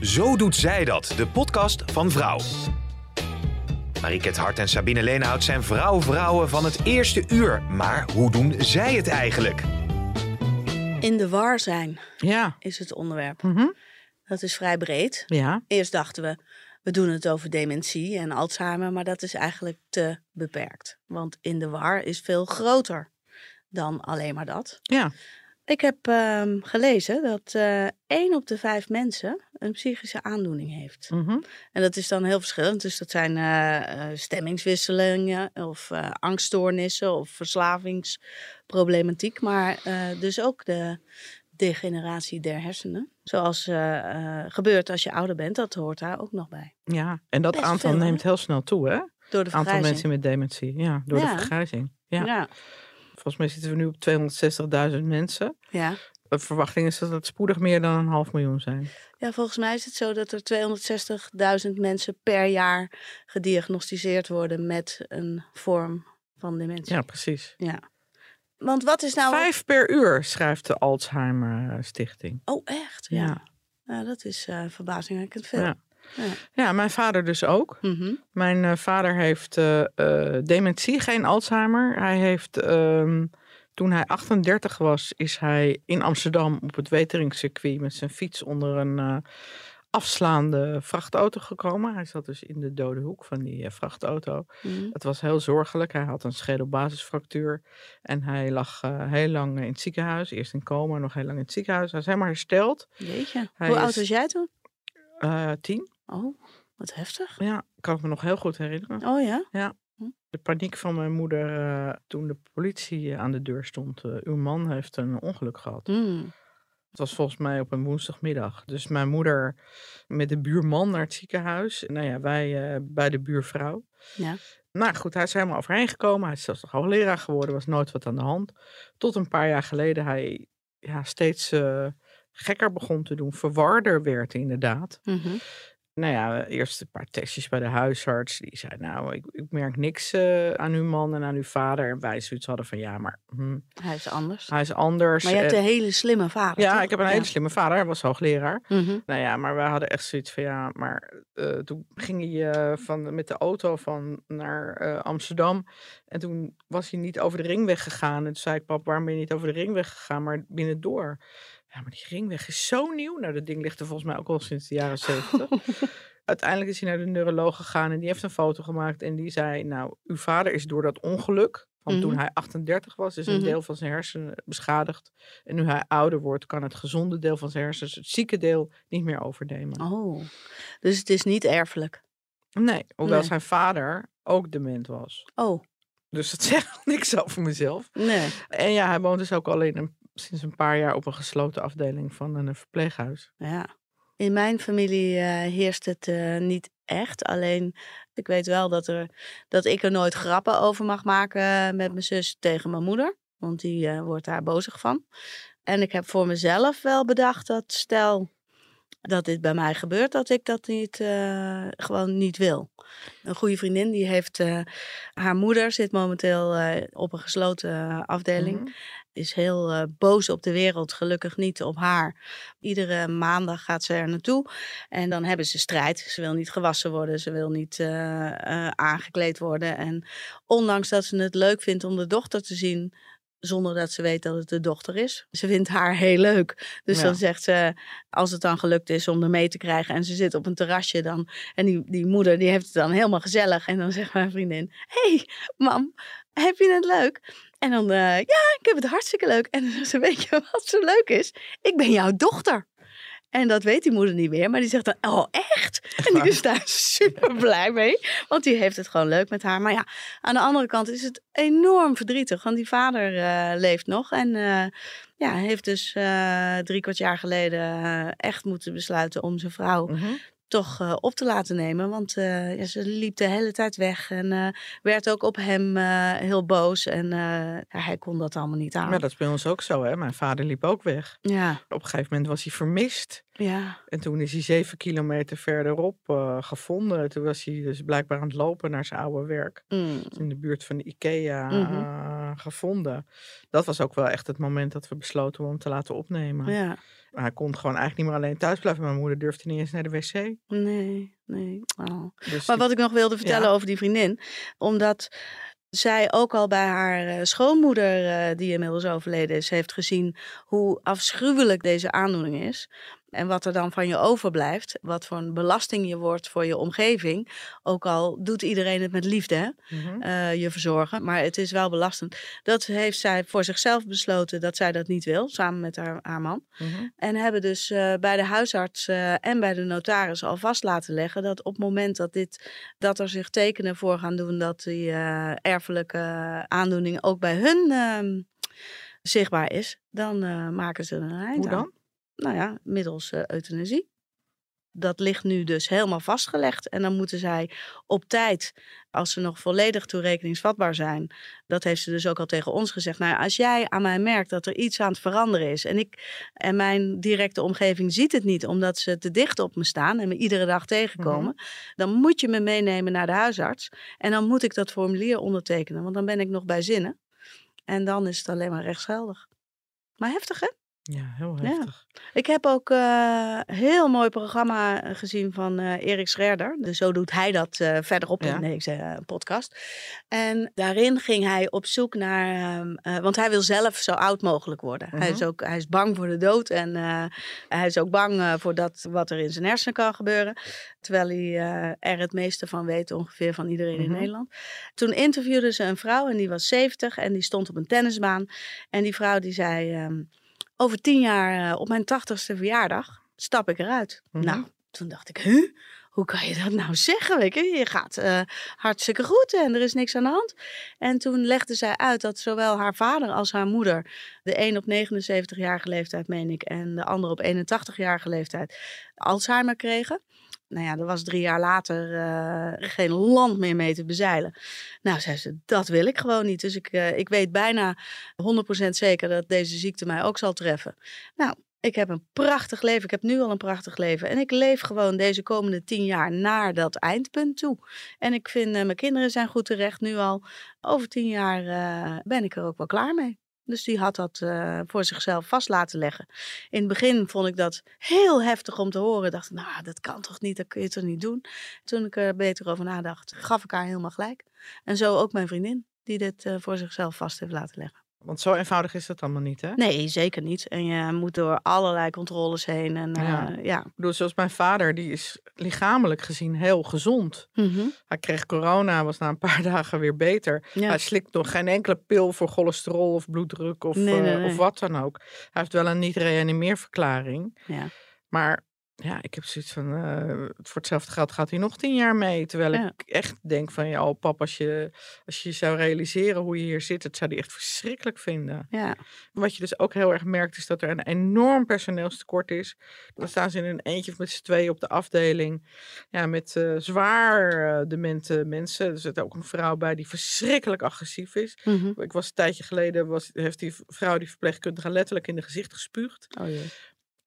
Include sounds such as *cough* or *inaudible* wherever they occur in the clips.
Zo doet zij dat, de podcast van Vrouw. Mariket Hart en Sabine Leenhout zijn vrouw-vrouwen van het eerste uur. Maar hoe doen zij het eigenlijk? In de war zijn Ja. is het onderwerp. Mhm. Dat is vrij breed. Ja. Eerst dachten we, we doen het over dementie en Alzheimer, maar dat is eigenlijk te beperkt. Want in de war is veel groter dan alleen maar dat. Ja. Ik heb ehm, gelezen dat eh één op de vijf mensen een psychische aandoening heeft. Mhm. En dat is dan heel verschillend. Dus dat zijn eh, eh, stemmingswisselingen of angststoornissen of verslavingsproblematiek. Maar dus ook de degeneratie der hersenen. Zoals gebeurt als je ouder bent, dat hoort daar ook nog bij. ja. En dat Best aantal veel, neemt heel snel toe, hè? Door de aantal vergrijzing. mensen met dementie. Ja, door Ja. de vergrijzing. Ja. Ja. Volgens mij zitten we nu op 260.000 mensen. Ja. De verwachting is dat het spoedig meer dan een half miljoen zijn. ja, volgens mij is het zo dat er 260.000 mensen per jaar gediagnosticeerd worden met een vorm van dementie. Ja, precies. Ja. Want wat is nou... Vijf per uur, schrijft de Alzheimer Stichting. Oh, echt? Ja. Ja. Nou, dat is eh verbazingwekkend veel. Ja. Ja. Ja, mijn vader dus ook. Mhm. Mijn eh, vader heeft eh, eh, dementie, geen Alzheimer. Hij heeft, ehm, toen hij 38 was, is hij in Amsterdam op het Weteringscircuit met zijn fiets onder een afslaande vrachtauto gekomen. Hij zat dus in de dode hoek van die vrachtauto. Mhm. Het was heel zorgelijk. Hij had een schedelbasisfractuur en hij lag heel lang in het ziekenhuis. Eerst in coma, nog heel lang in het ziekenhuis. Hij is helemaal hersteld. Jeetje. Hij Hoe is- oud was jij toen? Eh, tien. Oh, wat heftig. Ja, kan ik me nog heel goed herinneren. Oh ja? De paniek van mijn moeder eh, toen de politie eh, aan de deur stond. eh, uw man heeft een ongeluk gehad. Mm. Het was volgens mij op een woensdagmiddag. Dus mijn moeder met de buurman naar het ziekenhuis. Nou ja, wij bij de buurvrouw. Ja. Nou goed, hij is helemaal overheen gekomen. Hij is zelfs nog hoogleraar geworden. was nooit wat aan de hand. Tot een paar jaar geleden hij ja, steeds gekker begon te doen. Verwarder werd inderdaad. Mhm. Nou ja, eerst een paar testjes bij de huisarts. Die zei, nou, ik, ik merk niks eh, aan uw man en aan uw vader. En wij zoiets hadden van, ja, maar hm, Hij is anders. hij is anders. Maar je hebt en- een hele slimme vader. ja, toch? ik heb een hele slimme vader. Hij was hoogleraar. Mhm. Nou ja, maar wij hadden echt zoiets van, ja, maar eh, toen ging hij eh, van, met de auto van naar eh, Amsterdam. En toen was hij niet over de ringweg gegaan. En toen zei ik, pap, waarom ben je niet over de ringweg gegaan, maar binnendoor? Ja, maar die ringweg is zo nieuw. Nou, dat ding ligt er volgens mij ook al sinds de jaren zeventig. *laughs* Uiteindelijk is hij naar de neuroloog gegaan en die heeft een foto gemaakt. En die zei, nou, uw vader is door dat ongeluk, want toen Mhm. hij 38 was, is een Mhm. deel van zijn hersenen beschadigd. En nu hij ouder wordt, kan het gezonde deel van zijn hersens, het zieke deel, niet meer overnemen. Oh, dus het is niet erfelijk. Nee, hoewel Nee. zijn vader ook dement was. Oh, Dus dat *laughs* zegt niks over mezelf. nee. En ja, hij woont dus ook alleen een, sinds een paar jaar op een gesloten afdeling van een verpleeghuis. Ja. In mijn familie eh, heerst het eh, niet echt. Alleen, ik weet wel dat, er, dat ik er nooit grappen over mag maken met mijn zus tegen mijn moeder. Want die eh, wordt daar bozig van. En ik heb voor mezelf wel bedacht dat stel dat dit bij mij gebeurt, dat ik dat niet, eh, gewoon niet wil. Een goede vriendin die heeft, eh, haar moeder zit momenteel eh, op een gesloten eh, afdeling Mhm. Is heel eh, boos op de wereld, gelukkig niet op haar. Iedere maandag gaat ze er naartoe en dan hebben ze strijd. Ze wil niet gewassen worden, ze wil niet eh, eh, aangekleed worden. En ondanks dat ze het leuk vindt om de dochter te zien, zonder dat ze weet dat het de dochter is. Ze vindt haar heel leuk. Dus Ja. dan zegt ze, als het dan gelukt is om er mee te krijgen en ze zit op een terrasje dan. En die, die moeder die heeft het dan helemaal gezellig. En dan zegt mijn vriendin, hey mam, heb je het leuk? En dan, eh, ja, ik heb het hartstikke leuk. En dan zegt ze, weet je wat zo leuk is? Ik ben jouw dochter. En dat weet die moeder niet meer. Maar die zegt dan, oh echt? En die is daar *laughs* super blij mee. Want die heeft het gewoon leuk met haar. Maar ja, aan de andere kant is het enorm verdrietig. Want die vader uh, leeft nog. En uh, ja, heeft dus uh, drie kwart jaar geleden echt moeten besluiten om zijn vrouw mm -hmm toch uh, op te laten nemen. Want uh, ja, ze liep de hele tijd weg en uh, werd ook op hem heel boos. En hij kon dat allemaal niet aan. Maar dat is bij ons ook zo, hè? Mijn vader liep ook weg. Ja. Op een gegeven moment was hij vermist. Ja. En toen is hij zeven kilometer verderop gevonden. Toen was hij dus blijkbaar aan het lopen naar zijn oude werk. Mm. In de buurt van de Ikea Mm -hmm. Gevonden. Dat was ook wel echt het moment dat we besloten om hem te laten opnemen. Ja. Maar hij kon gewoon eigenlijk niet meer alleen thuis blijven. Mijn moeder durfde niet eens naar de wc. Nee, nee. Oh. Dus Maar wat ik nog wilde vertellen Ja. over die vriendin, omdat zij ook al bij haar eh, schoonmoeder, eh, die inmiddels overleden is, heeft gezien hoe afschuwelijk deze aandoening is. En wat er dan van je overblijft, wat voor een belasting je wordt voor je omgeving. Ook al doet iedereen het met liefde, hè? Mhm. eh, je verzorgen. Maar het is wel belastend. Dat heeft zij voor zichzelf besloten dat zij dat niet wil, samen met haar, haar man. Mhm. En hebben dus eh, bij de huisarts eh, en bij de notaris al vast laten leggen dat op het moment dat, dit, dat er zich tekenen voor gaan doen dat die erfelijke aandoening ook bij hun ehm, zichtbaar is, dan maken ze er een eind Hoe aan. Nou ja, middels eh, euthanasie. Dat ligt nu dus helemaal vastgelegd. En dan moeten zij op tijd, als ze nog volledig toerekeningsvatbaar zijn, dat heeft ze dus ook al tegen ons gezegd. Nou, ja, als jij aan mij merkt dat er iets aan het veranderen is en ik en mijn directe omgeving ziet het niet omdat ze te dicht op me staan en me iedere dag tegenkomen, dan moet je me meenemen naar de huisarts. En dan moet ik dat formulier ondertekenen, want dan ben ik nog bij zinnen. En dan is het alleen maar rechtsgeldig. Maar heftig, hè? Ja, heel Ja. heftig. Ik heb ook eh, een heel mooi programma gezien van eh, Erik Scherder. Dus zo doet hij dat eh, verderop Ja. in deze eh, podcast. En daarin ging hij op zoek naar... ehm, eh, want hij wil zelf zo oud mogelijk worden. hij, is Mhm. ook, hij is bang voor de dood. En eh, hij is ook bang eh, voor dat wat er in zijn hersenen kan gebeuren. Terwijl hij eh, er het meeste van weet ongeveer van iedereen in Mhm. Nederland. Toen interviewden ze een vrouw en die was 70 en die stond op een tennisbaan. En die vrouw die zei... ehm, over tien jaar eh, op mijn tachtigste verjaardag stap ik eruit. Mhm. Nou, toen dacht ik, huh? Hoe kan je dat nou zeggen? Weet je? je gaat eh, hartstikke goed en er is niks aan de hand. En toen legde zij uit dat zowel haar vader als haar moeder, de een op 79-jarige leeftijd, meen ik, en de ander op 81-jarige leeftijd, Alzheimer kregen. Nou ja, er was drie jaar later eh, geen land meer mee te bezeilen. Nou, zei ze, dat wil ik gewoon niet. Dus ik, eh, ik weet bijna 100% zeker dat deze ziekte mij ook zal treffen. Nou, ik heb een prachtig leven. Ik heb nu al een prachtig leven. En ik leef gewoon deze komende tien jaar naar dat eindpunt toe. En ik vind, eh, mijn kinderen zijn goed terecht nu al. Over tien jaar eh, ben ik er ook wel klaar mee. Dus die had dat eh, voor zichzelf vast laten leggen. In het begin vond ik dat heel heftig om te horen. Dacht ik, nou, dat kan toch niet, dat kun je toch niet doen. Toen ik er beter over nadacht, gaf ik haar helemaal gelijk. En zo ook mijn vriendin, die dit voor zichzelf vast heeft laten leggen. Want zo eenvoudig is dat allemaal niet, hè? Nee, zeker niet. En je moet door allerlei controles heen. En eh, Ja. ja. Ik bedoel, zoals mijn vader, die is lichamelijk gezien heel gezond. Mhm. Hij kreeg corona, was na een paar *laughs* dagen weer beter. ja. Hij slikt nog geen enkele pil voor cholesterol of bloeddruk of, Nee, nee, eh, of wat dan ook. Hij heeft wel een niet-reanimeerverklaring. Ja. Maar ja, ik heb zoiets van, eh, voor hetzelfde geld gaat hij nog tien jaar mee. Terwijl Ja. ik echt denk van, ja, oh, pap, als je, als je zou realiseren hoe je hier zit, dat zou hij echt verschrikkelijk vinden. ja. Wat je dus ook heel erg merkt, is dat er een enorm personeelstekort is. Dan staan ze in een eentje of met z'n tweeën op de afdeling. Ja, met eh, zwaar eh, demente mensen. Er zit ook een vrouw bij die verschrikkelijk agressief is. Mhm. Ik was een tijdje geleden, was, heeft die vrouw, die verpleegkundige, letterlijk in de gezicht gespuugd. Oh jee.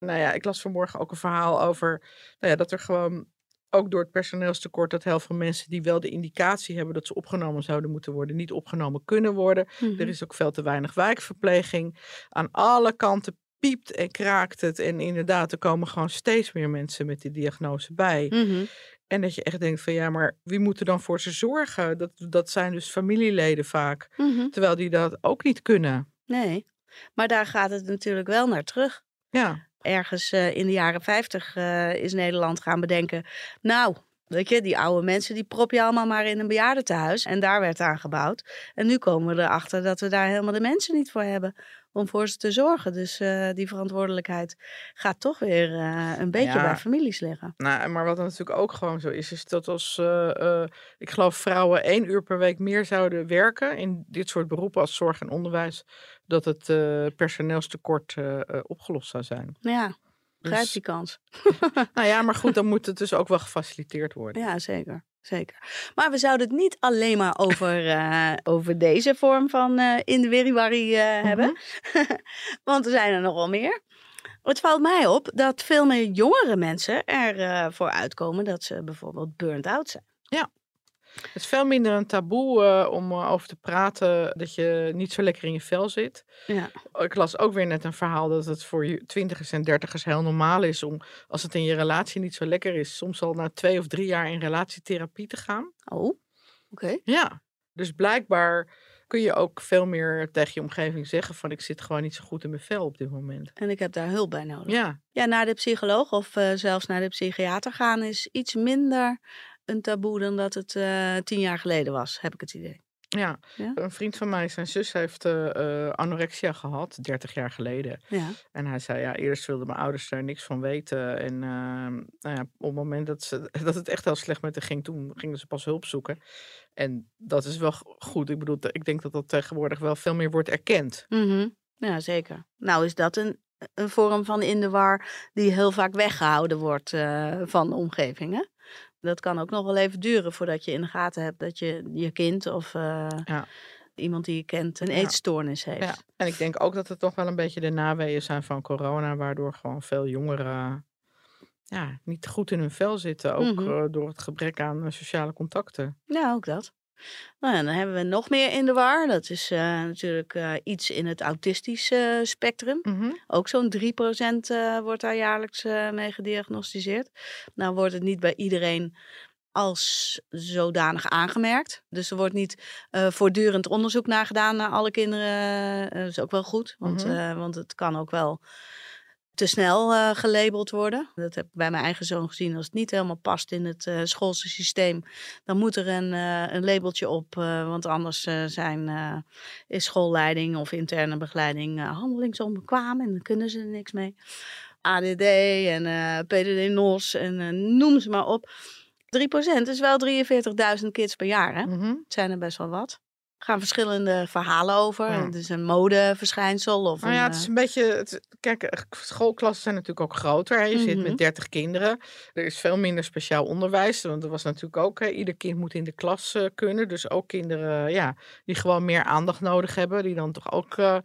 Nou ja, ik las vanmorgen ook een verhaal over nou ja, dat er gewoon ook door het personeelstekort dat heel veel mensen die wel de indicatie hebben dat ze opgenomen zouden moeten worden, niet opgenomen kunnen worden. Mhm. Er is ook veel te weinig wijkverpleging. Aan alle kanten piept en kraakt het. En inderdaad, er komen gewoon steeds meer mensen met die diagnose bij. Mhm. En dat je echt denkt van ja, maar wie moet er dan voor ze zorgen? Dat, dat zijn dus familieleden vaak. Mhm. Terwijl die dat ook niet kunnen. Nee, maar daar gaat het natuurlijk wel naar terug. Ja, Ergens eh, in de jaren 50 eh, is Nederland gaan bedenken. Nou, Weet je, die oude mensen die prop je allemaal maar in een bejaardentehuis. En daar werd aan gebouwd. En nu komen we erachter dat we daar helemaal de mensen niet voor hebben om voor ze te zorgen. Dus uh, die verantwoordelijkheid gaat toch weer uh, een beetje ja. bij families liggen. Nou, maar wat natuurlijk ook gewoon zo is, is dat als, uh, ik geloof, vrouwen één uur per week meer zouden werken in dit soort beroepen als zorg en onderwijs, dat het personeelstekort opgelost zou zijn. Ja, Grijp dus die kans. *laughs* nou ja, maar goed, dan moet het dus ook wel gefaciliteerd worden. Ja, zeker. Zeker. Maar we zouden het niet alleen maar over, uh, over deze vorm van uh, in de wiriwari uh, hebben. *laughs* Want er zijn er nogal meer. Het valt mij op dat veel meer jongere mensen ervoor uitkomen dat ze bijvoorbeeld burnt out zijn. Ja, het is veel minder een taboe uh, om uh, over te praten dat je niet zo lekker in je vel zit. Ja. Ik las ook weer net een verhaal dat het voor twintigers en dertigers heel normaal is om, als het in je relatie niet zo lekker is, soms al na twee of drie jaar in relatietherapie te gaan. Oh, oké. Ja, dus blijkbaar kun je ook veel meer tegen je omgeving zeggen van ik zit gewoon niet zo goed in mijn vel op dit moment. En ik heb daar hulp bij nodig. Ja. Ja, naar de psycholoog of uh, zelfs naar de psychiater gaan is iets minder een taboe dan dat het uh, tien jaar geleden was, heb ik het idee. Ja. ja? een vriend van mij, zijn zus heeft uh, anorexia gehad, 30 jaar geleden. Ja. En hij zei, ja, eerst wilden mijn ouders daar niks van weten. En uh, nou ja, op het moment dat, ze, *laughs* dat het echt heel slecht met haar ging, toen gingen ze pas hulp zoeken. En dat is wel goed. Ik bedoel, ik denk dat dat tegenwoordig wel veel meer wordt erkend. Mm -hmm. Ja, zeker. Nou is dat een, een vorm van in de war die heel vaak weggehouden wordt van de omgeving, hè? Dat kan ook nog wel even duren voordat je in de gaten hebt dat je je kind of uh, ja. iemand die je kent een eetstoornis heeft. Ja. En ik denk ook dat het toch wel een beetje de naweeën zijn van corona, waardoor gewoon veel jongeren ja, niet goed in hun vel zitten. Ook mm -hmm. door het gebrek aan sociale contacten. Ja, ook dat. Nou, dan hebben we nog meer in de war. Dat is uh, natuurlijk uh, iets in het autistische uh, spectrum. Mm -hmm. Ook zo'n 3% wordt daar jaarlijks mee gediagnosticeerd. Nou wordt het niet bij iedereen als zodanig aangemerkt. Dus er wordt niet voortdurend onderzoek naar gedaan naar alle kinderen. dat is ook wel goed, want, mm -hmm. want het kan ook wel te snel uh, gelabeld worden. Dat heb ik bij mijn eigen zoon gezien. Als het niet helemaal past in het uh, schoolse systeem, dan moet er een, uh, een labeltje op. want anders zijn, is schoolleiding of interne begeleiding handelingsonbekwaam en dan kunnen ze er niks mee. ADD en PDD-NOS en noem ze maar op. 3% is wel 43.000 kids per jaar. Hè? Mm -hmm. Het zijn er best wel wat gaan verschillende verhalen over. Ja. Het is een modeverschijnsel. Of nou ja, het is een beetje. Het, kijk, schoolklassen zijn natuurlijk ook groter. Hè. Je mm -hmm. zit met 30 kinderen. Er is veel minder speciaal onderwijs. Want er was natuurlijk ook. Hè, ieder kind moet in de klas uh, kunnen. Dus ook kinderen ja, die gewoon meer aandacht nodig hebben. Die dan toch ook. Uh, nou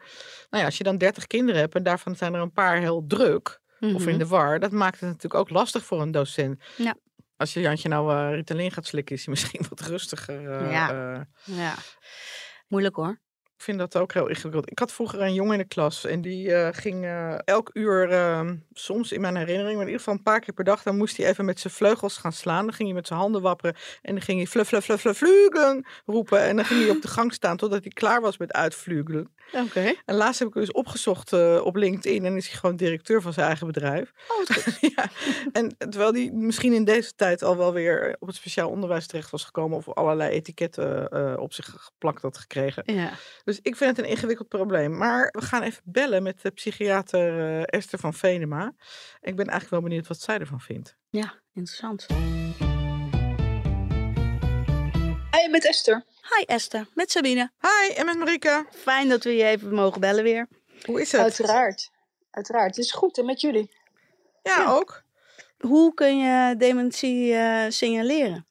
ja, als je dan 30 kinderen hebt en daarvan zijn er een paar heel druk. Mm -hmm. Of in de war. Dat maakt het natuurlijk ook lastig voor een docent. Ja. Als je Jantje nou uh, Ritalin gaat slikken, is hij *laughs* misschien wat rustiger. Ja. Uh, ja, moeilijk hoor. Ik vind dat ook heel ingewikkeld. Ik had vroeger een jongen in de klas en die uh, ging uh, elk uur, uh, soms in mijn herinnering, maar in ieder geval een paar keer per dag, dan moest hij even met zijn vleugels gaan slaan. Dan ging hij met zijn handen wapperen en dan ging hij fluff, fluff, fluff, fluff, vlugelen roepen. En dan ging hij op de gang staan totdat hij klaar was met uitvlugelen. Oké. Okay. En laatst heb ik dus opgezocht uh, op LinkedIn en is hij gewoon directeur van zijn eigen bedrijf. Oh, goed. *laughs* ja. En terwijl hij misschien in deze tijd al wel weer op het speciaal onderwijs terecht was gekomen of allerlei etiketten op zich geplakt had gekregen. Ja. Dus ik vind het een ingewikkeld probleem. Maar we gaan even bellen met de psychiater uh, Esther van Venema. Ik ben eigenlijk wel benieuwd wat zij ervan vindt. Ja, interessant. Hi, met Esther. Hi Esther, met Sabine. Hi, en met Marika. Fijn dat we je even mogen bellen weer. Hoe is het? Uiteraard. Uiteraard. Het is goed en met jullie. Ja, ja. ook. Hoe kun je dementie uh, signaleren?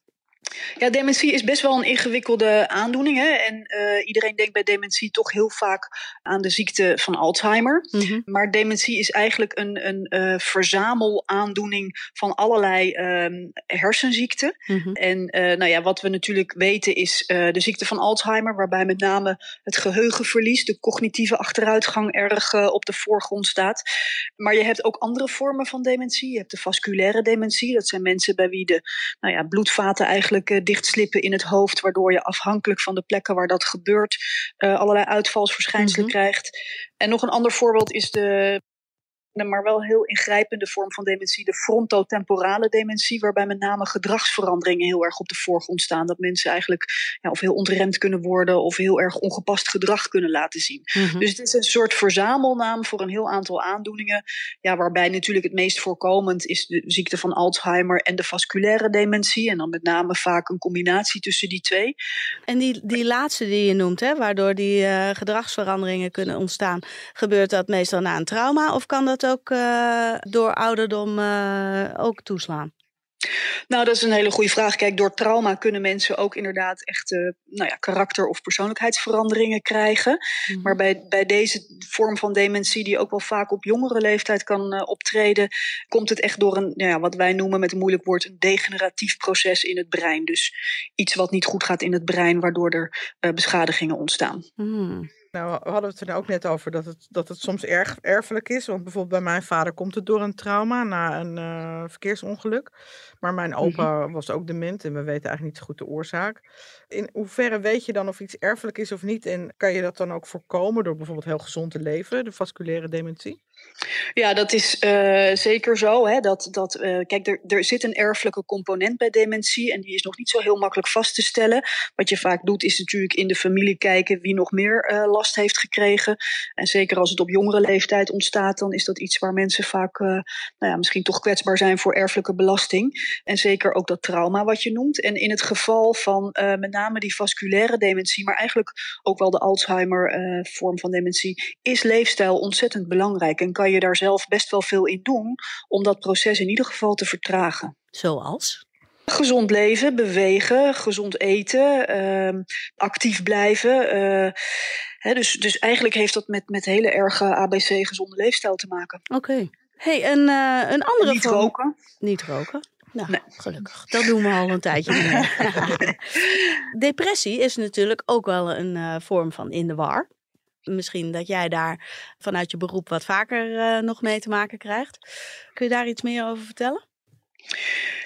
Ja, dementie is best wel een ingewikkelde aandoening. Hè? En uh, iedereen denkt bij dementie toch heel vaak aan de ziekte van Alzheimer. Mm -hmm. Maar dementie is eigenlijk een, een uh, verzamelaandoening van allerlei um, hersenziekten. Mm -hmm. En uh, nou ja, wat we natuurlijk weten is de ziekte van Alzheimer, waarbij met name het geheugenverlies, de cognitieve achteruitgang erg op de voorgrond staat. Maar je hebt ook andere vormen van dementie. Je hebt de vasculaire dementie. Dat zijn mensen bij wie de nou ja, bloedvaten eigenlijk dichtslippen in het hoofd, waardoor je afhankelijk van de plekken waar dat gebeurt uh, allerlei uitvalsverschijnselen mm -hmm. krijgt. En nog een ander voorbeeld is de maar wel heel ingrijpende vorm van dementie, de frontotemporale dementie, waarbij met name gedragsveranderingen heel erg op de voorgrond staan. Dat mensen eigenlijk ja, of heel ontremd kunnen worden of heel erg ongepast gedrag kunnen laten zien. Mhm. Dus het is een soort verzamelnaam voor een heel aantal aandoeningen, ja, waarbij natuurlijk het meest voorkomend is de ziekte van Alzheimer en de vasculaire dementie. En dan met name vaak een combinatie tussen die twee. En die, die laatste die je noemt, hè, waardoor die eh, gedragsveranderingen kunnen ontstaan, gebeurt dat meestal na een trauma of kan dat ook eh, door ouderdom eh, ook toeslaan? Nou, dat is een hele goede vraag. Kijk, door trauma kunnen mensen ook inderdaad echt eh, nou ja, karakter- of persoonlijkheidsveranderingen krijgen. Mhm. Maar bij, bij deze vorm van dementie, die ook wel vaak op jongere leeftijd kan optreden, komt het echt door een, nou ja, wat wij noemen met een moeilijk woord, een degeneratief proces in het brein. Dus iets wat niet goed gaat in het brein, waardoor er beschadigingen ontstaan. Hmm. Nou, we hadden het er nou ook net over dat het, dat het soms erg erfelijk is. Want bijvoorbeeld bij mijn vader komt het door een trauma na een eh, verkeersongeluk. Maar mijn opa was ook dement en we weten eigenlijk niet zo goed de oorzaak. In hoeverre weet je dan of iets erfelijk is of niet? En kan je dat dan ook voorkomen door bijvoorbeeld heel gezond te leven, de vasculaire dementie? Ja, dat is uh, zeker zo. Hè, dat, dat, uh, kijk, er, er zit een erfelijke component bij dementie en die is nog niet zo heel makkelijk vast te stellen. Wat je vaak doet is natuurlijk in de familie kijken wie nog meer uh, last heeft gekregen. En zeker als het op jongere leeftijd ontstaat, dan is dat iets waar mensen vaak nou ja, misschien toch kwetsbaar zijn voor erfelijke belasting. En zeker ook dat trauma wat je noemt. En in het geval van met name die vasculaire dementie, maar eigenlijk ook wel de Alzheimer vorm van dementie, is leefstijl ontzettend belangrijk. Kan je daar zelf best wel veel in doen om dat proces in ieder geval te vertragen. Zoals? Gezond leven, bewegen, gezond eten, uh, actief blijven. Uh, hè, dus, dus eigenlijk heeft dat met, met hele erge ABC gezonde leefstijl te maken. Oké. Okay. Hey, en uh, een andere Niet vorm... roken. Niet roken. Nou, Nee. gelukkig. Dat doen we al een tijdje meer. *laughs* Depressie is natuurlijk ook wel een uh, vorm van in de war. Misschien dat jij daar vanuit je beroep wat vaker uh, nog mee te maken krijgt. Kun je daar iets meer over vertellen?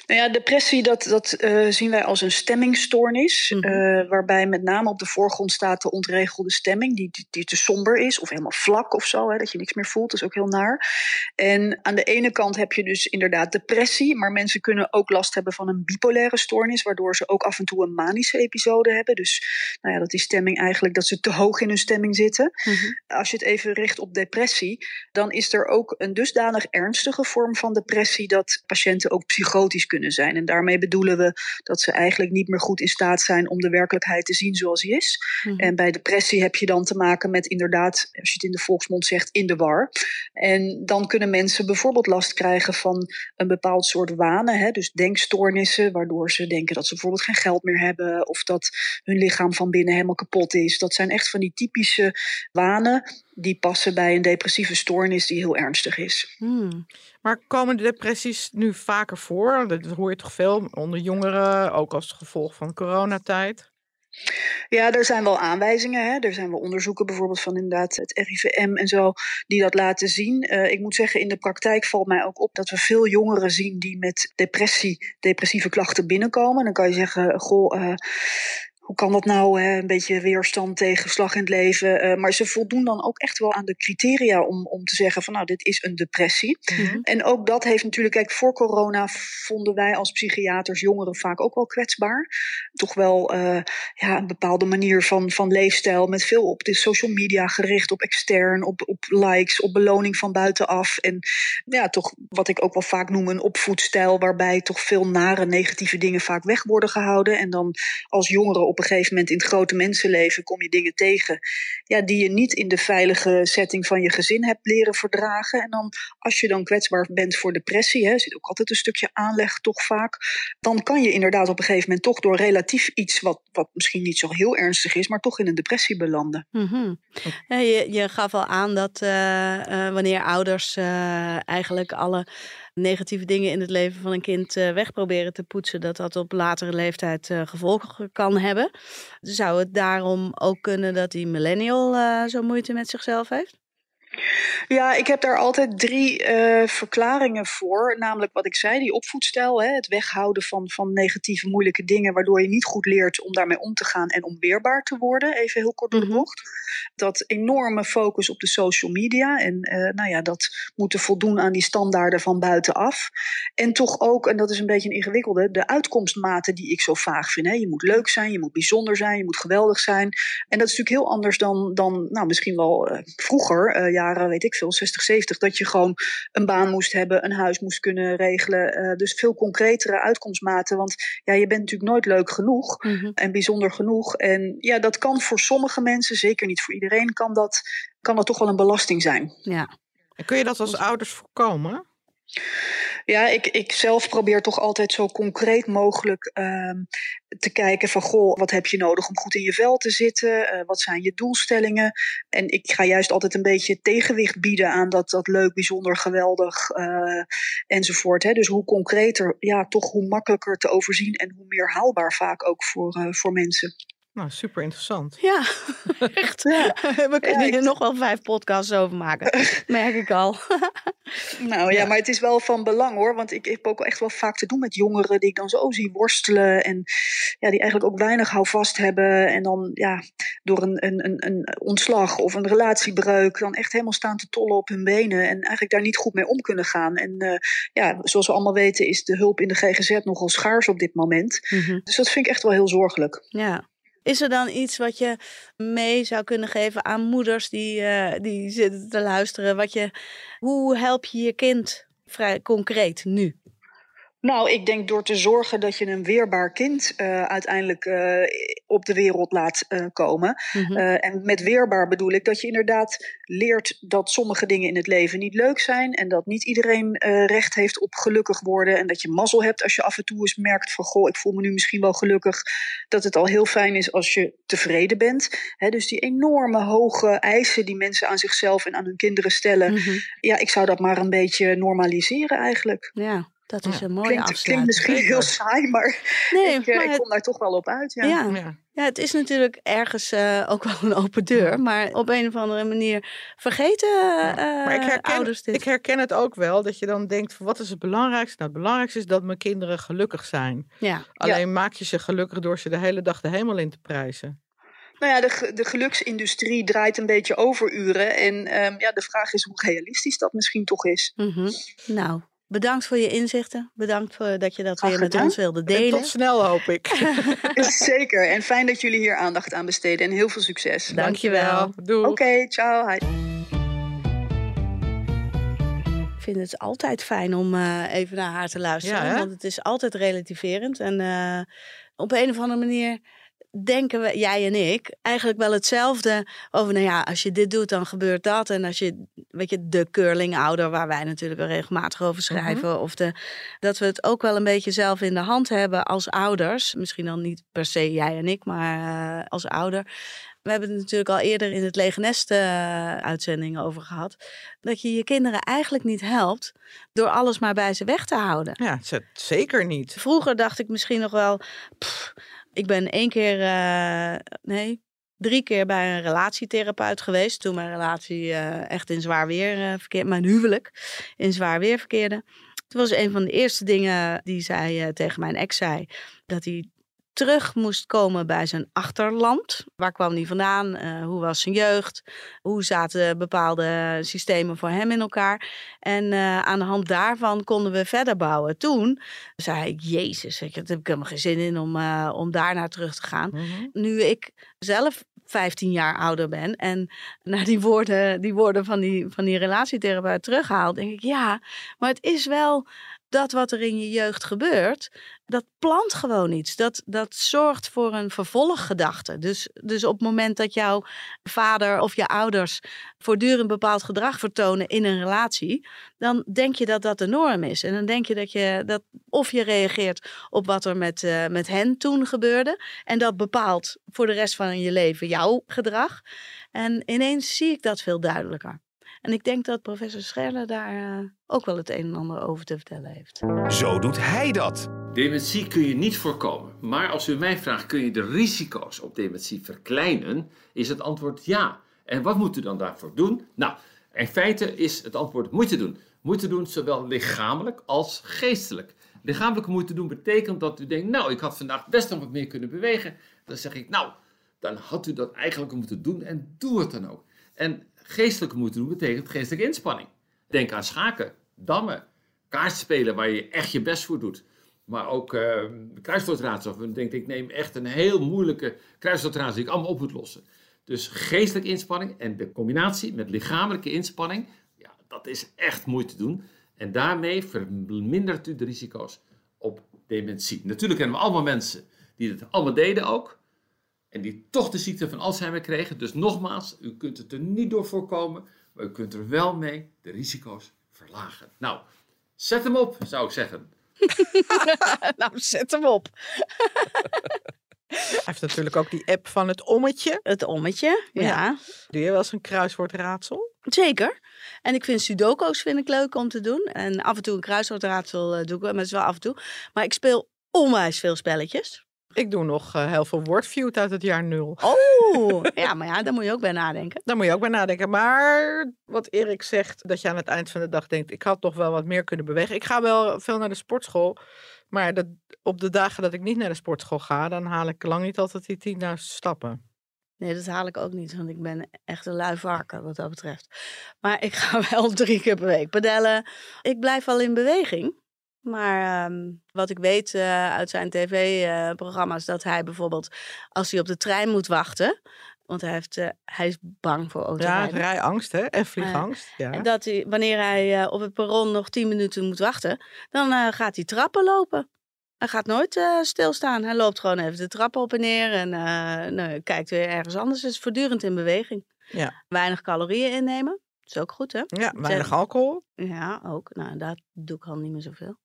Nou ja, depressie, dat, dat uh, zien wij als een stemmingstoornis. Mhm. uh, waarbij met name op de voorgrond staat de ontregelde stemming, die, die, die te somber is of helemaal vlak of zo, hè, dat je niks meer voelt. Dat is ook heel naar. En aan de ene kant heb je dus inderdaad depressie, maar mensen kunnen ook last hebben van een bipolaire stoornis, waardoor ze ook af en toe een manische episode hebben. Dus nou ja, dat die stemming eigenlijk, dat ze te hoog in hun stemming zitten. Mhm. Als je het even richt op depressie, dan is er ook een dusdanig ernstige vorm van depressie dat patiënten ook psychotisch kunnen zijn. En daarmee bedoelen we dat ze eigenlijk niet meer goed in staat zijn om de werkelijkheid te zien zoals die is. Mhm. En bij depressie heb je dan te maken met inderdaad, als je het in de volksmond zegt, in de war. En dan kunnen mensen bijvoorbeeld last krijgen van een bepaald soort wanen, hè, dus denkstoornissen, waardoor ze denken dat ze bijvoorbeeld geen geld meer hebben of dat hun lichaam van binnen helemaal kapot is. Dat zijn echt van die typische wanen die passen bij een depressieve stoornis die heel ernstig is. Hmm. Maar komen de depressies nu vaker voor? Dat hoor je toch veel onder jongeren, ook als gevolg van coronatijd? Ja, er zijn wel aanwijzingen. Hè. Er zijn wel onderzoeken, bijvoorbeeld van inderdaad het RIVM en zo, die dat laten zien. Uh, ik moet zeggen, in de praktijk valt mij ook op dat we veel jongeren zien die met depressie, depressieve klachten binnenkomen. Dan kan je zeggen, goh. Uh, hoe kan dat nou? Hè? Een beetje weerstand tegen slag in het leven. Uh, maar ze voldoen dan ook echt wel aan de criteria om, om te zeggen van nou, dit is een depressie. Mhm. En ook dat heeft natuurlijk, kijk, voor corona vonden wij als psychiaters jongeren vaak ook wel kwetsbaar. Toch wel uh, ja, een bepaalde manier van, van leefstijl met veel op de social media gericht, op extern, op, op likes, op beloning van buitenaf. En ja, toch wat ik ook wel vaak noem een opvoedstijl waarbij toch veel nare negatieve dingen vaak weg worden gehouden. En dan als jongeren op een gegeven moment in het grote mensenleven kom je dingen tegen ja, die je niet in de veilige setting van je gezin hebt leren verdragen. En dan als je dan kwetsbaar bent voor depressie, hè, zit ook altijd een stukje aanleg toch vaak, dan kan je inderdaad op een gegeven moment toch door relatief iets wat, wat misschien niet zo heel ernstig is, maar toch in een depressie belanden. Ja, je, je gaf al aan dat uh, uh, wanneer ouders uh, eigenlijk alle negatieve dingen in het leven van een kind uh, weg proberen te poetsen, dat dat op latere leeftijd uh, gevolgen kan hebben. Zou het daarom ook kunnen dat die millennial uh, zo moeite met zichzelf heeft? Ja, ik heb daar altijd drie uh, verklaringen voor. Namelijk wat ik zei, die opvoedstijl. Hè, het weghouden van, van negatieve, moeilijke dingen, waardoor je niet goed leert om daarmee om te gaan en om weerbaar te worden. Even heel kort door de mhm. bocht. Dat enorme focus op de social media. En uh, nou ja, dat moeten voldoen aan die standaarden van buitenaf. En toch ook, en dat is een beetje een ingewikkelde, de uitkomstmaten die ik zo vaag vind. Hè. Je moet leuk zijn, je moet bijzonder zijn, je moet geweldig zijn. En dat is natuurlijk heel anders dan, dan nou, misschien wel uh, vroeger, uh, jaren, weet ik veel, 60, 70, dat je gewoon een baan moest hebben, een huis moest kunnen regelen. Uh, dus veel concretere uitkomstmaten. Want ja, je bent natuurlijk nooit leuk genoeg mm -hmm. en bijzonder genoeg. En ja, dat kan voor sommige mensen, zeker niet voor iedereen, kan dat, kan dat toch wel een belasting zijn. Ja. En kun je dat als ouders voorkomen? Ja, ik, ik zelf probeer toch altijd zo concreet mogelijk uh, te kijken van goh, wat heb je nodig om goed in je vel te zitten? Uh, wat zijn je doelstellingen? En ik ga juist altijd een beetje tegenwicht bieden aan dat, dat leuk, bijzonder, geweldig uh, enzovoort. Hè. Dus hoe concreter, ja, toch hoe makkelijker te overzien en hoe meer haalbaar vaak ook voor, uh, voor mensen. Nou, super interessant. Ja, *laughs* echt. Ja. We kunnen hier nog wel vijf podcasts over maken, *laughs* merk ik al. *laughs* nou ja, maar het is wel van belang hoor. Want ik, ik heb ook echt wel vaak te doen met jongeren die ik dan zo zie worstelen. En ja, die eigenlijk ook weinig houvast hebben. En dan ja, door een, een, een, een ontslag of een relatiebreuk dan echt helemaal staan te tollen op hun benen. En eigenlijk daar niet goed mee om kunnen gaan. En uh, ja, zoals we allemaal weten is de hulp in de GGZ nogal schaars op dit moment. Mm -hmm. Dus dat vind ik echt wel heel zorgelijk. Ja. Is er dan iets wat je mee zou kunnen geven aan moeders die, uh, die zitten te luisteren? Wat je, hoe help je je kind vrij concreet nu? Nou, ik denk door te zorgen dat je een weerbaar kind uh, uiteindelijk uh, op de wereld laat uh, komen. Mm -hmm. en met weerbaar bedoel ik dat je inderdaad leert dat sommige dingen in het leven niet leuk zijn. En dat niet iedereen recht heeft op gelukkig worden. En dat je mazzel hebt als je af en toe eens merkt van goh, ik voel me nu misschien wel gelukkig. Dat het al heel fijn is als je tevreden bent. He, dus die enorme hoge eisen die mensen aan zichzelf en aan hun kinderen stellen. Mm -hmm. Ja, ik zou dat maar een beetje normaliseren eigenlijk. Ja. Dat is een mooie klinkt, afsluiting. klinkt misschien heel saai, maar, *laughs* nee, ik, maar ik kom daar toch wel op uit. Ja, ja. ja. het is natuurlijk ergens uh, ook wel een open deur. Maar op een of andere manier vergeten uh, maar ik herken, ouders dit. Ik herken het ook wel, dat je dan denkt, wat is het belangrijkste? Nou, het belangrijkste is dat mijn kinderen gelukkig zijn. Ja. Alleen maak je ze gelukkig door ze de hele dag de hemel in te prijzen. Nou ja, de, de geluksindustrie draait een beetje overuren. En um, ja, de vraag is hoe realistisch dat misschien toch is. Mm -hmm. Nou, Bedankt voor je inzichten. Bedankt voor dat je dat weer met ons wilde delen. En tot snel, hoop ik. *laughs* *laughs* Zeker. En fijn dat jullie hier aandacht aan besteden. En heel veel succes. Dankjewel. Doei. Oké, okay, ciao. Hi. Ik vind het altijd fijn om uh, even naar haar te luisteren. Ja, want het is altijd relativerend. En uh, op een of andere manier denken we, jij en ik, eigenlijk wel hetzelfde over, nou ja, als je dit doet, dan gebeurt dat. En als je, weet je, de curling-ouder, waar wij natuurlijk wel regelmatig over mhm. schrijven, mm -hmm. of de, dat we het ook wel een beetje zelf in de hand hebben als ouders. Misschien dan niet per se jij en ik, maar uh, als ouder. We hebben het natuurlijk al eerder in het Lege Nest uh, uitzendingen over gehad. Dat je je kinderen eigenlijk niet helpt door alles maar bij ze weg te houden. Ja, zeker niet. Vroeger dacht ik misschien nog wel, pff, ik ben één keer, uh, nee, drie keer bij een relatietherapeut geweest. Toen mijn relatie uh, echt in zwaar weer uh, verkeerde. Mijn huwelijk in zwaar weer verkeerde. Het was een van de eerste dingen die zij tegen mijn ex zei. Dat hij terug moest komen bij zijn achterland. Waar kwam hij vandaan? Uh, hoe was zijn jeugd? Hoe zaten bepaalde systemen voor hem in elkaar? En uh, aan de hand daarvan konden we verder bouwen. Toen zei ik, jezus, ik, daar heb ik helemaal geen zin in om, uh, om daar naar terug te gaan. Mm -hmm. Nu ik zelf 15 jaar ouder ben en naar die woorden, die woorden van, die, van die relatietherapeut terughaal, denk ik, ja, maar het is wel dat wat er in je jeugd gebeurt, dat plant gewoon iets. Dat, dat zorgt voor een vervolggedachte. Dus, dus op het moment dat jouw vader of je ouders voortdurend bepaald gedrag vertonen in een relatie, dan denk je dat dat de norm is. En dan denk je dat je dat of je reageert op wat er met, uh, met hen toen gebeurde. En dat bepaalt voor de rest van je leven jouw gedrag. En ineens zie ik dat veel duidelijker. En ik denk dat professor Scherler daar uh, ook wel het een en ander over te vertellen heeft. Zo doet hij dat. Dementie kun je niet voorkomen. Maar als u mij vraagt, kun je de risico's op dementie verkleinen? Is het antwoord ja. En wat moet u dan daarvoor doen? Nou, In feite is het antwoord moeite doen. Moeite doen, zowel lichamelijk als geestelijk. Lichamelijke moeite doen betekent dat u denkt, nou, ik had vandaag best nog wat meer kunnen bewegen. Dan zeg ik, nou, dan had u dat eigenlijk moeten doen en doe het dan ook. En geestelijke moeite doen betekent geestelijke inspanning. Denk aan schaken, dammen, kaartspelen waar je echt je best voor doet. Maar ook uh, kruiswoordraadsel. Dan denk ik, ik neem echt een heel moeilijke kruiswoordraadsel die ik allemaal op moet lossen. Dus geestelijke inspanning en de combinatie met lichamelijke inspanning, ja, dat is echt moeite doen. En daarmee vermindert u de risico's op dementie. Natuurlijk kennen we allemaal mensen die het allemaal deden ook. En die toch de ziekte van Alzheimer kregen. Dus nogmaals, u kunt het er niet door voorkomen. Maar u kunt er wel mee de risico's verlagen. Nou, zet hem op, zou ik zeggen. *laughs* nou, zet hem op. Hij heeft natuurlijk ook die app van het ommetje. Het ommetje, ja. ja. Doe je wel eens een kruiswoordraadsel? Zeker. En ik vind sudoku's vind ik leuk om te doen. En af en toe een kruiswoordraadsel uh, doe ik, maar dat is wel af en toe. Maar ik speel onwijs veel spelletjes. Ik doe nog uh, heel veel Wordfeud uit het jaar nul. Oh, ja, maar ja, daar moet je ook bij nadenken. Daar moet je ook bij nadenken. Maar wat Erik zegt, dat je aan het eind van de dag denkt... ik had toch wel wat meer kunnen bewegen. Ik ga wel veel naar de sportschool. Maar dat, op de dagen dat ik niet naar de sportschool ga... dan haal ik lang niet altijd die 10.000 stappen. Nee, dat haal ik ook niet, want ik ben echt een lui varken wat dat betreft. Maar ik ga *laughs* wel drie keer per week pedellen. Ik blijf wel in beweging. Maar um, wat ik weet uh, uit zijn tv-programma's, dat hij bijvoorbeeld als hij op de trein moet wachten, want hij, heeft, uh, hij is bang voor autorijden. Ja, rijangst hè, en vliegangst. Uh, ja. En dat hij, wanneer hij op het perron nog tien minuten moet wachten, dan gaat hij trappen lopen. Hij gaat nooit stilstaan. Hij loopt gewoon even de trappen op en neer en nou, kijkt weer ergens anders. Hij is voortdurend in beweging. Ja. Weinig calorieën innemen. Dat is ook goed, hè? Ja, weinig alcohol. Ja, ook. Nou, dat doe ik al niet meer zoveel.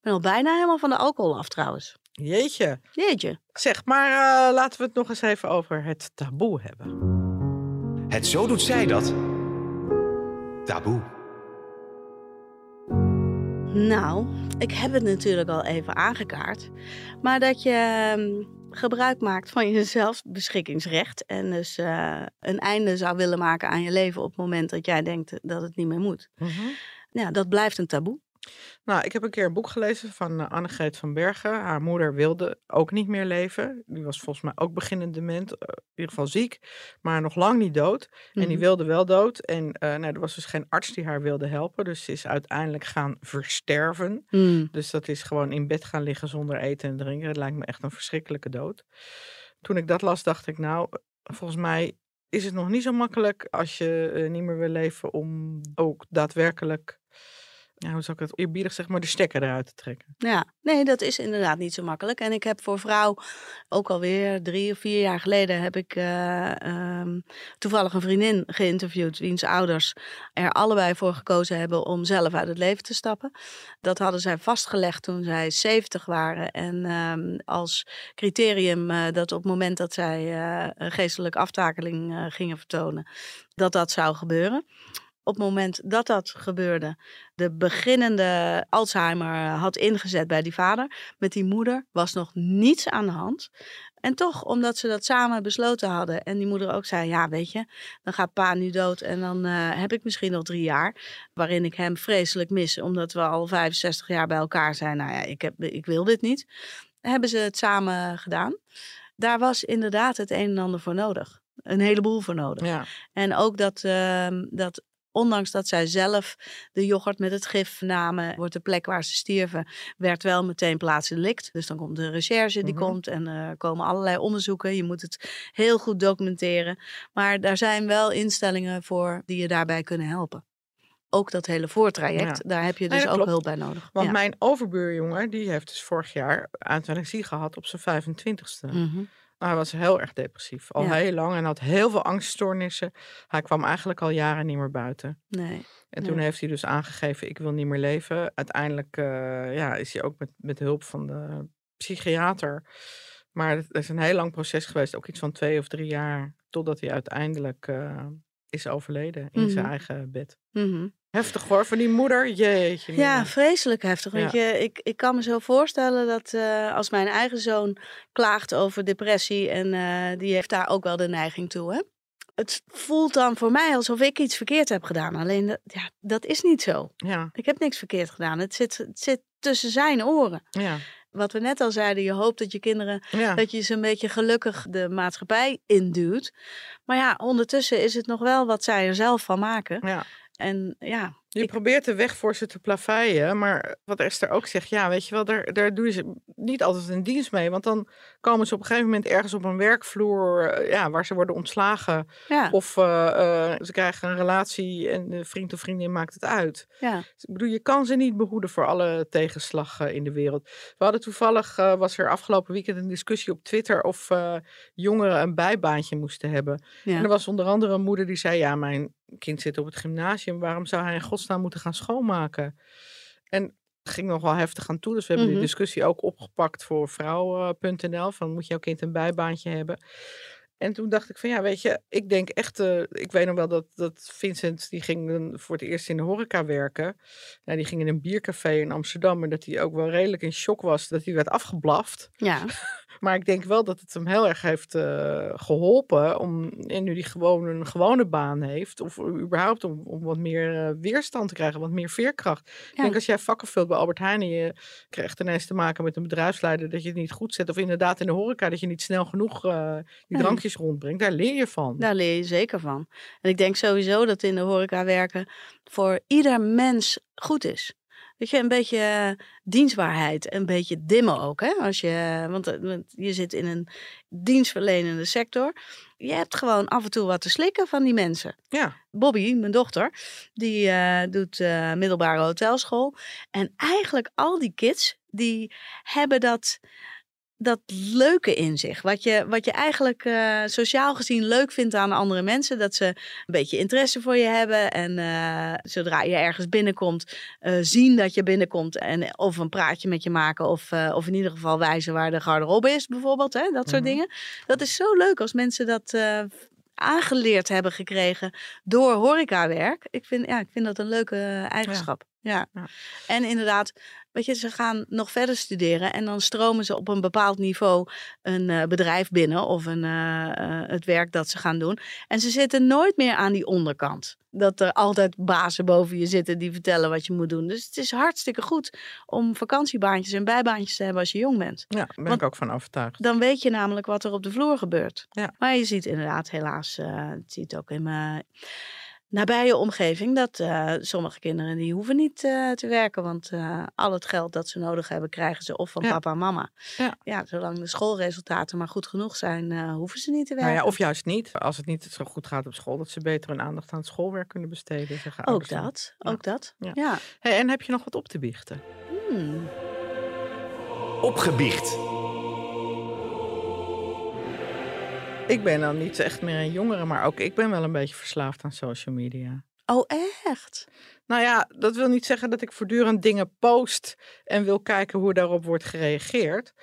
Ik ben al bijna helemaal van de alcohol af trouwens. Jeetje. Jeetje. Zeg, maar uh, laten we het nog eens even over het taboe hebben. Het zo doet zij dat. Taboe. Nou, ik heb het natuurlijk al even aangekaart. Maar dat je uh, gebruik maakt van je zelfbeschikkingsrecht. En dus uh, een einde zou willen maken aan je leven op het moment dat jij denkt dat het niet meer moet. Mm -hmm. Ja, dat blijft een taboe. Nou, ik heb een keer een boek gelezen van uh, Annegreet van Bergen. Haar moeder wilde ook niet meer leven. Die was volgens mij ook beginnend dement, uh, in ieder geval ziek, maar nog lang niet dood. Mm -hmm. En die wilde wel dood. En uh, nou, er was dus geen arts die haar wilde helpen. Dus ze is uiteindelijk gaan versterven. Mm. Dus dat is gewoon in bed gaan liggen zonder eten en drinken. Het lijkt me echt een verschrikkelijke dood. Toen ik dat las, dacht ik, nou, volgens mij is het nog niet zo makkelijk als je niet meer wil leven om ook daadwerkelijk ja, hoe zou ik het eerbiedig zeg maar, de stekker eruit te trekken. Ja, nee, dat is inderdaad niet zo makkelijk. En ik heb voor vrouw ook alweer drie of vier jaar geleden heb ik uh, um, toevallig een vriendin geïnterviewd, wiens ouders er allebei voor gekozen hebben om zelf uit het leven te stappen. Dat hadden zij vastgelegd toen zij 70 waren. En um, als criterium uh, dat op het moment dat zij uh, geestelijke aftakeling gingen vertonen, dat dat zou gebeuren op het moment dat dat gebeurde, de beginnende Alzheimer had ingezet bij die vader. Met die moeder was nog niets aan de hand. En toch, omdat ze dat samen besloten hadden en die moeder ook zei: Ja, weet je, dan gaat pa nu dood en dan uh, heb ik misschien nog drie jaar. Waarin ik hem vreselijk mis, omdat we al 65 jaar bij elkaar zijn. Nou ja, ik, heb, ik wil dit niet. Hebben ze het samen gedaan. Daar was inderdaad het een en ander voor nodig. Een heleboel voor nodig. Ja. En ook dat, uh, dat ondanks dat zij zelf de yoghurt met het gif namen, wordt de plek waar ze stierven, werd wel meteen plaatselijk. Dus dan komt de recherche die mm -hmm. komt en er uh, komen allerlei onderzoeken. Je moet het heel goed documenteren. Maar daar zijn wel instellingen voor die je daarbij kunnen helpen. Ook dat hele voortraject, ja. daar heb je dus ook klopt. hulp bij nodig. Want ja. mijn overbuurjongen, die heeft dus vorig jaar euthanasie gehad op zijn 25ste. Mm -hmm. Hij was heel erg depressief, al ja. heel lang en had heel veel angststoornissen. Hij kwam eigenlijk al jaren niet meer buiten. Nee. En toen nee. heeft hij dus aangegeven, ik wil niet meer leven. Uiteindelijk uh, ja, is hij ook met, met hulp van de psychiater. Maar het is een heel lang proces geweest, ook iets van twee of drie jaar, totdat hij uiteindelijk uh, is overleden in mm -hmm. zijn eigen bed. Mm -hmm. Heftig hoor, van die moeder, jeetje. Ja, vreselijk heftig. Want ja. je, ik, ik kan me zo voorstellen dat uh, als mijn eigen zoon klaagt over depressie... en uh, die heeft daar ook wel de neiging toe, hè? het voelt dan voor mij alsof ik iets verkeerd heb gedaan. Alleen dat, ja, dat is niet zo. Ja, Ik heb niks verkeerd gedaan. Het zit, het zit tussen zijn oren. ja, Wat we net al zeiden, je hoopt dat je kinderen, ja. dat je ze een beetje gelukkig de maatschappij induwt. Maar ja, ondertussen is het nog wel wat zij er zelf van maken. ja. En ja, Je Ik- probeert de weg voor ze te plaveien, maar wat Esther ook zegt, ja, weet je wel, daar, daar doe je ze niet altijd een dienst mee. Want dan komen ze op een gegeven moment ergens op een werkvloer eh, ja, waar ze worden ontslagen. ja, Of eh, eh, ze krijgen een relatie en de vriend of vriendin maakt het uit. ja. Ik bedoel, je kan ze niet behoeden voor alle tegenslag eh, in de wereld. We hadden toevallig, eh, was er afgelopen weekend een discussie op Twitter of eh, jongeren een bijbaantje moesten hebben. ja. En er was onder andere een moeder die zei, ja, mijn kind zit op het gymnasium, waarom zou hij in godsnaam moeten gaan schoonmaken? En ging nog wel heftig aan toe, dus we hebben die discussie ook opgepakt voor vrouw.nl, van moet jouw kind een bijbaantje hebben? En toen dacht ik van ja, weet je, ik denk echt, eh, ik weet nog wel dat, dat Vincent, die ging voor het eerst in de horeca werken. Ja, die ging in een biercafé in Amsterdam en dat hij ook wel redelijk in shock was dat hij werd afgeblaft. ja. *laughs* Maar ik denk wel dat het hem heel erg heeft eh, geholpen om, en nu die gewoon een gewone baan heeft, of überhaupt om, om wat meer eh, weerstand te krijgen, wat meer veerkracht. Ik denk als jij vakken vult bij Albert Heijn en je krijgt ineens te maken met een bedrijfsleider dat je het niet goed zet, of inderdaad in de horeca dat je niet snel genoeg eh, die Ja. drankjes rondbrengt, daar leer je van. Daar leer je zeker van. En ik denk sowieso dat in de horeca werken voor ieder mens goed is. Weet je, een beetje eh, dienstbaarheid, een beetje dimmen ook. Hè? Als je, want, eh, want je zit in een dienstverlenende sector. Je hebt gewoon af en toe wat te slikken van die mensen. Ja, Bobby, mijn dochter, die eh, doet middelbare hotelschool. En eigenlijk al die kids, die hebben dat, dat leuke in zich. Wat je, wat je eigenlijk eh, sociaal gezien leuk vindt aan andere mensen. Dat ze een beetje interesse voor je hebben. En eh, zodra je ergens binnenkomt, eh, zien dat je binnenkomt. En of een praatje met je maken. Of, of in ieder geval wijzen waar de garderobe is bijvoorbeeld. Hè? Dat soort Mhm. dingen. Dat is zo leuk als mensen dat... aangeleerd hebben gekregen door horecawerk. Ik vind, ja, ik vind dat een leuke eigenschap. Ja. Ja. En inderdaad, weet je, ze gaan nog verder studeren en dan stromen ze op een bepaald niveau een eh, bedrijf binnen of een, eh, eh, het werk dat ze gaan doen. En ze zitten nooit meer aan die onderkant. Dat er altijd bazen boven je zitten die vertellen wat je moet doen. Dus het is hartstikke goed om vakantiebaantjes en bijbaantjes te hebben als je jong bent. ja daar ben Want- ik ook van overtuigd. Dan weet je namelijk wat er op de vloer gebeurt. Ja. Maar je ziet inderdaad helaas, eh het ziet ook in mijn nabije omgeving, dat eh, sommige kinderen die hoeven niet eh, te werken. Want eh, al het geld dat ze nodig hebben, krijgen ze of van Ja. papa en mama. Ja. zolang de schoolresultaten maar goed genoeg zijn, eh, hoeven ze niet te werken. Nou ja, of juist niet. Als het niet zo goed gaat op school, dat ze beter hun aandacht aan het schoolwerk kunnen besteden. Zeggen ook dan. dat, Ja. ook dat. Ja. Ja. Hey, en heb je nog wat op te biechten? Hmm. Opgebiecht. Ik ben dan niet echt meer een jongere, maar ook ik ben wel een beetje verslaafd aan social media. Oh, echt? Nou ja, dat wil niet zeggen dat ik voortdurend dingen post en wil kijken hoe daarop wordt gereageerd.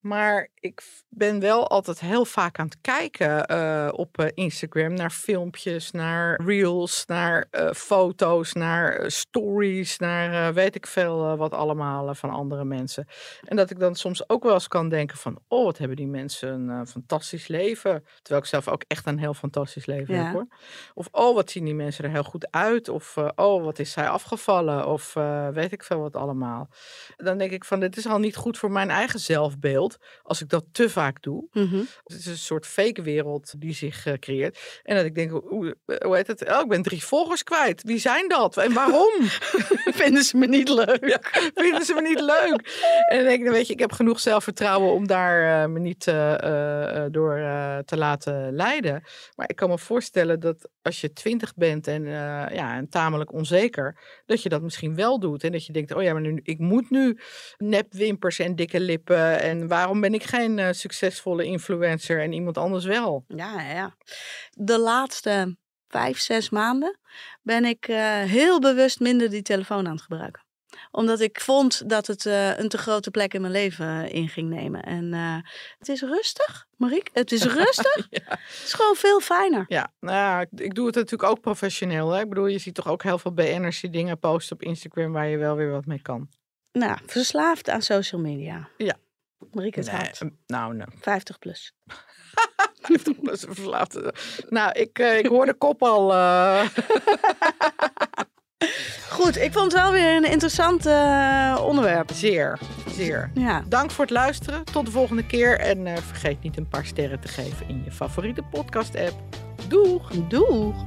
Maar ik ben wel altijd heel vaak aan het kijken eh, op eh, Instagram naar filmpjes, naar reels, naar eh, foto's, naar stories, naar weet ik veel wat allemaal van andere mensen. En dat ik dan soms ook wel eens kan denken van, oh wat hebben die mensen een fantastisch leven. Terwijl ik zelf ook echt een heel fantastisch leven Ja. heb hoor. Of oh wat zien die mensen er heel goed uit. Of oh wat is zij afgevallen. Of weet ik veel wat allemaal. Dan denk ik van, dit is al niet goed voor mijn eigen zelfbeeld als ik dat te vaak doe. Mhm. Het is een soort fake wereld die zich eh, creëert. En dat ik denk, hoe, hoe heet het? Oh, ik ben drie volgers kwijt. Wie zijn dat? En waarom? *laughs* Vinden ze me niet leuk? Vinden ze me niet leuk? En dan denk ik, weet je, ik heb genoeg zelfvertrouwen om daar eh, me niet eh, door te laten leiden. Maar ik kan me voorstellen dat als je twintig bent en, ja, en tamelijk onzeker, dat je dat misschien wel doet. En dat je denkt, oh ja, maar nu, ik moet nu nepwimpers en dikke lippen. En waarom ben ik geen eh, succesvolle influencer en iemand anders wel? Ja, ja. De laatste vijf, zes maanden ben ik eh, heel bewust minder die telefoon aan het gebruiken. Omdat ik vond dat het eh, een te grote plek in mijn leven in ging nemen. En het is rustig, Mariek. Het is *laughs* rustig. Ja. Het is gewoon veel fijner. Ja, nou ja, ik- ik doe het natuurlijk ook professioneel. Hè? Ik bedoel, je ziet toch ook heel veel BN'ers die dingen posten op Instagram waar je wel weer wat mee kan. Nou, verslaafd aan social media. Ja. Mariek het Nee, hart. eh, nou, nee. 50 plus. *laughs* 50 plus verslaafde. Nou, ik, eh, ik hoor de kop al. eh. *laughs* Goed, ik vond het wel weer een interessant eh, onderwerp. zeer, zeer. Ja. Dank voor het luisteren. Tot de volgende keer. En vergeet niet een paar sterren te geven in je favoriete podcast-app. Doeg! Doeg!